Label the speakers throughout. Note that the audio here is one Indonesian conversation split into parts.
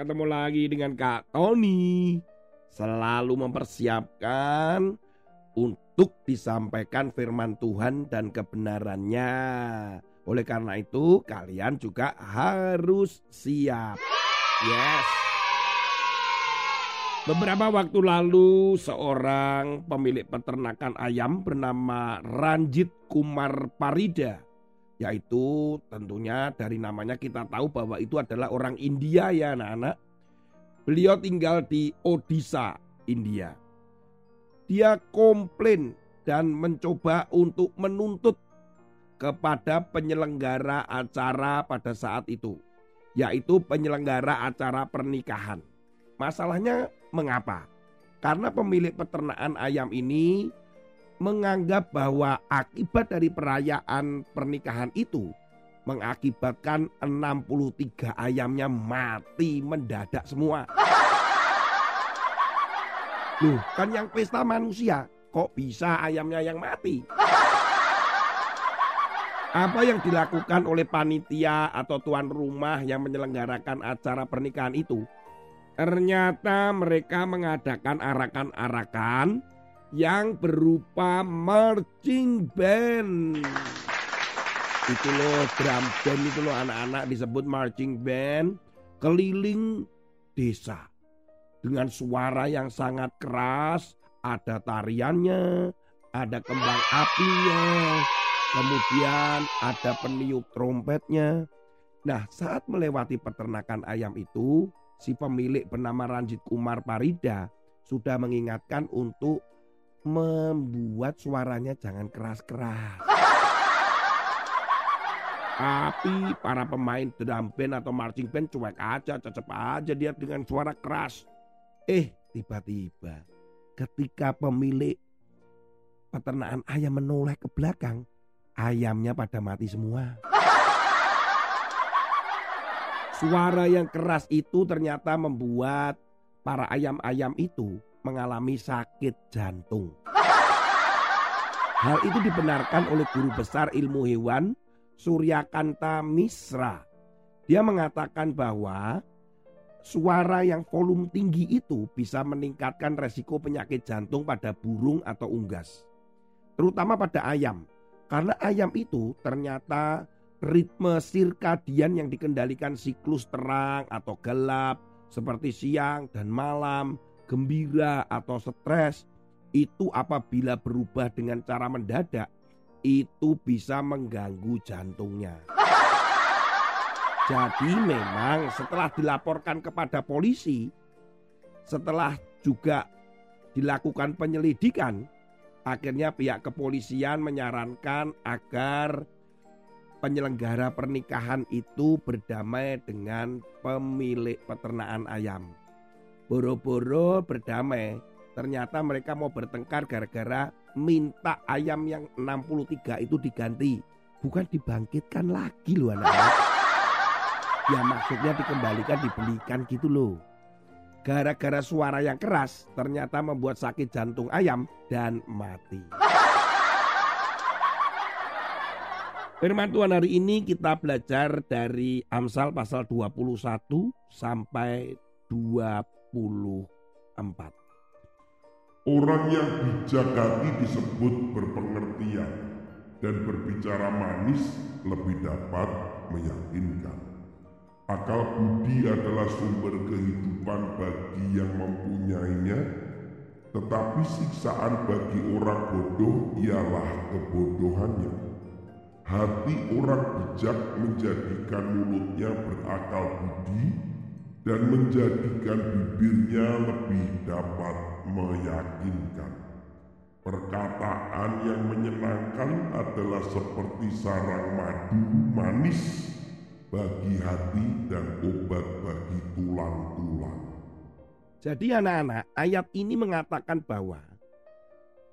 Speaker 1: ketemu lagi dengan Kak Tony. Selalu mempersiapkan untuk disampaikan firman Tuhan dan kebenarannya. Oleh karena itu, kalian juga harus siap. Yes. Beberapa waktu lalu, seorang pemilik peternakan ayam bernama Ranjit Kumar Parida yaitu tentunya dari namanya kita tahu bahwa itu adalah orang India ya anak-anak. Beliau tinggal di Odisha, India. Dia komplain dan mencoba untuk menuntut kepada penyelenggara acara pada saat itu, yaitu penyelenggara acara pernikahan. Masalahnya mengapa? Karena pemilik peternakan ayam ini menganggap bahwa akibat dari perayaan pernikahan itu mengakibatkan 63 ayamnya mati mendadak semua. Loh, kan yang pesta manusia, kok bisa ayamnya yang mati? Apa yang dilakukan oleh panitia atau tuan rumah yang menyelenggarakan acara pernikahan itu? Ternyata mereka mengadakan arakan-arakan yang berupa marching band. Itu loh drum band itu loh anak-anak disebut marching band keliling desa dengan suara yang sangat keras, ada tariannya, ada kembang apinya, kemudian ada peniup trompetnya. Nah, saat melewati peternakan ayam itu, si pemilik bernama Ranjit Kumar Parida sudah mengingatkan untuk membuat suaranya jangan keras-keras. Tapi para pemain drum band atau marching band cuek aja, cecep aja dia dengan suara keras. Eh, tiba-tiba ketika pemilik peternakan ayam menoleh ke belakang, ayamnya pada mati semua. Suara yang keras itu ternyata membuat para ayam-ayam itu mengalami sakit jantung. Hal itu dibenarkan oleh guru besar ilmu hewan Suryakanta Misra. Dia mengatakan bahwa suara yang volume tinggi itu bisa meningkatkan resiko penyakit jantung pada burung atau unggas. Terutama pada ayam. Karena ayam itu ternyata ritme sirkadian yang dikendalikan siklus terang atau gelap seperti siang dan malam gembira atau stres itu apabila berubah dengan cara mendadak itu bisa mengganggu jantungnya. Jadi memang setelah dilaporkan kepada polisi, setelah juga dilakukan penyelidikan, akhirnya pihak kepolisian menyarankan agar penyelenggara pernikahan itu berdamai dengan pemilik peternakan ayam boro-boro berdamai. Ternyata mereka mau bertengkar gara-gara minta ayam yang 63 itu diganti. Bukan dibangkitkan lagi loh anak-anak. Ya maksudnya dikembalikan, dibelikan gitu loh. Gara-gara suara yang keras ternyata membuat sakit jantung ayam dan mati. Firman Tuhan hari ini kita belajar dari Amsal pasal 21 sampai 20
Speaker 2: Orang yang bijak hati disebut berpengertian dan berbicara manis lebih dapat meyakinkan. Akal budi adalah sumber kehidupan bagi yang mempunyainya, tetapi siksaan bagi orang bodoh ialah kebodohannya. Hati orang bijak menjadikan mulutnya berakal budi, dan menjadikan bibirnya lebih dapat meyakinkan. Perkataan yang menyenangkan adalah seperti sarang madu manis bagi hati dan obat bagi tulang-tulang.
Speaker 1: Jadi anak-anak, ayat ini mengatakan bahwa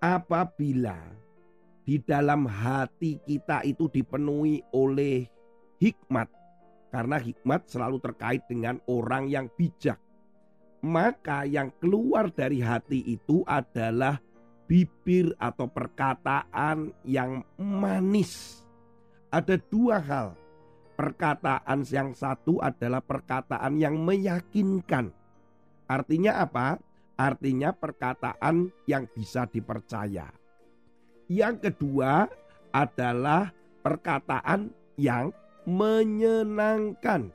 Speaker 1: apabila di dalam hati kita itu dipenuhi oleh hikmat, karena hikmat selalu terkait dengan orang yang bijak. Maka yang keluar dari hati itu adalah bibir atau perkataan yang manis. Ada dua hal perkataan yang satu adalah perkataan yang meyakinkan. Artinya apa? Artinya perkataan yang bisa dipercaya. Yang kedua adalah perkataan yang menyenangkan.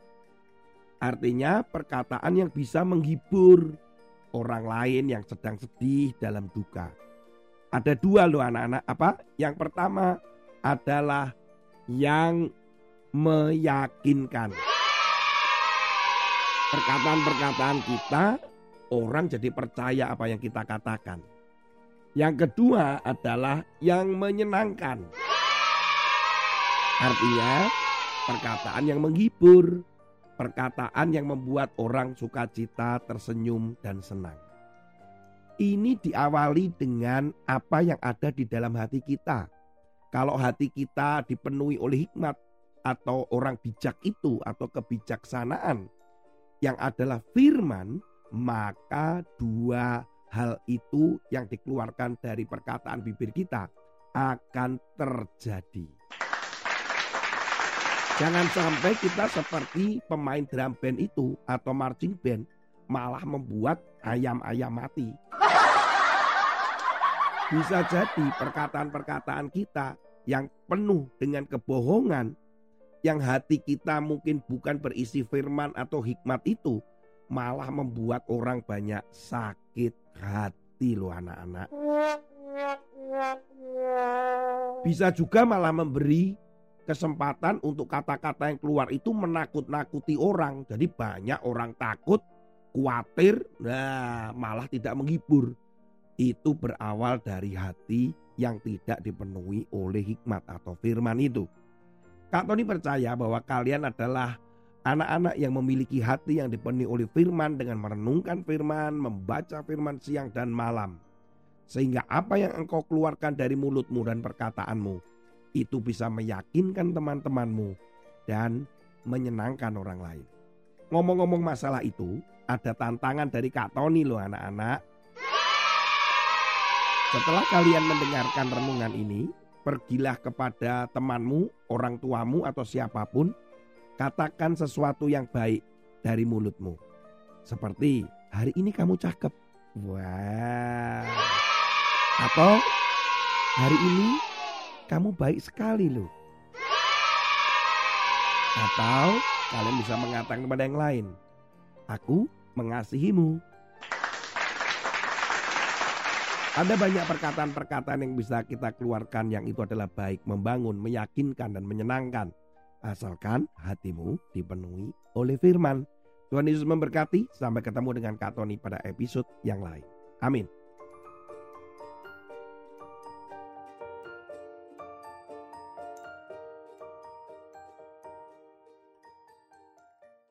Speaker 1: Artinya perkataan yang bisa menghibur orang lain yang sedang sedih dalam duka. Ada dua loh anak-anak apa? Yang pertama adalah yang meyakinkan. Perkataan-perkataan kita orang jadi percaya apa yang kita katakan. Yang kedua adalah yang menyenangkan. Artinya perkataan yang menghibur, perkataan yang membuat orang sukacita, tersenyum dan senang. Ini diawali dengan apa yang ada di dalam hati kita. Kalau hati kita dipenuhi oleh hikmat atau orang bijak itu atau kebijaksanaan yang adalah firman, maka dua hal itu yang dikeluarkan dari perkataan bibir kita akan terjadi. Jangan sampai kita seperti pemain drum band itu atau marching band malah membuat ayam-ayam mati. Bisa jadi perkataan-perkataan kita yang penuh dengan kebohongan, yang hati kita mungkin bukan berisi firman atau hikmat itu, malah membuat orang banyak sakit hati loh anak-anak. Bisa juga malah memberi kesempatan untuk kata-kata yang keluar itu menakut-nakuti orang. Jadi banyak orang takut, khawatir, nah malah tidak menghibur. Itu berawal dari hati yang tidak dipenuhi oleh hikmat atau firman itu. Kak Tony percaya bahwa kalian adalah Anak-anak yang memiliki hati yang dipenuhi oleh firman dengan merenungkan firman, membaca firman siang dan malam. Sehingga apa yang engkau keluarkan dari mulutmu dan perkataanmu itu bisa meyakinkan teman-temanmu dan menyenangkan orang lain. Ngomong-ngomong masalah itu, ada tantangan dari Kak Tony loh anak-anak. Setelah kalian mendengarkan renungan ini, pergilah kepada temanmu, orang tuamu atau siapa pun Katakan sesuatu yang baik dari mulutmu. Seperti hari ini kamu cakep. Wah. Atau hari ini kamu baik sekali loh. Atau kalian bisa mengatakan kepada yang lain. Aku mengasihimu. Ada banyak perkataan-perkataan yang bisa kita keluarkan yang itu adalah baik, membangun, meyakinkan, dan menyenangkan asalkan hatimu dipenuhi oleh firman. Tuhan Yesus memberkati. Sampai ketemu dengan Kak Tony pada episode yang lain. Amin.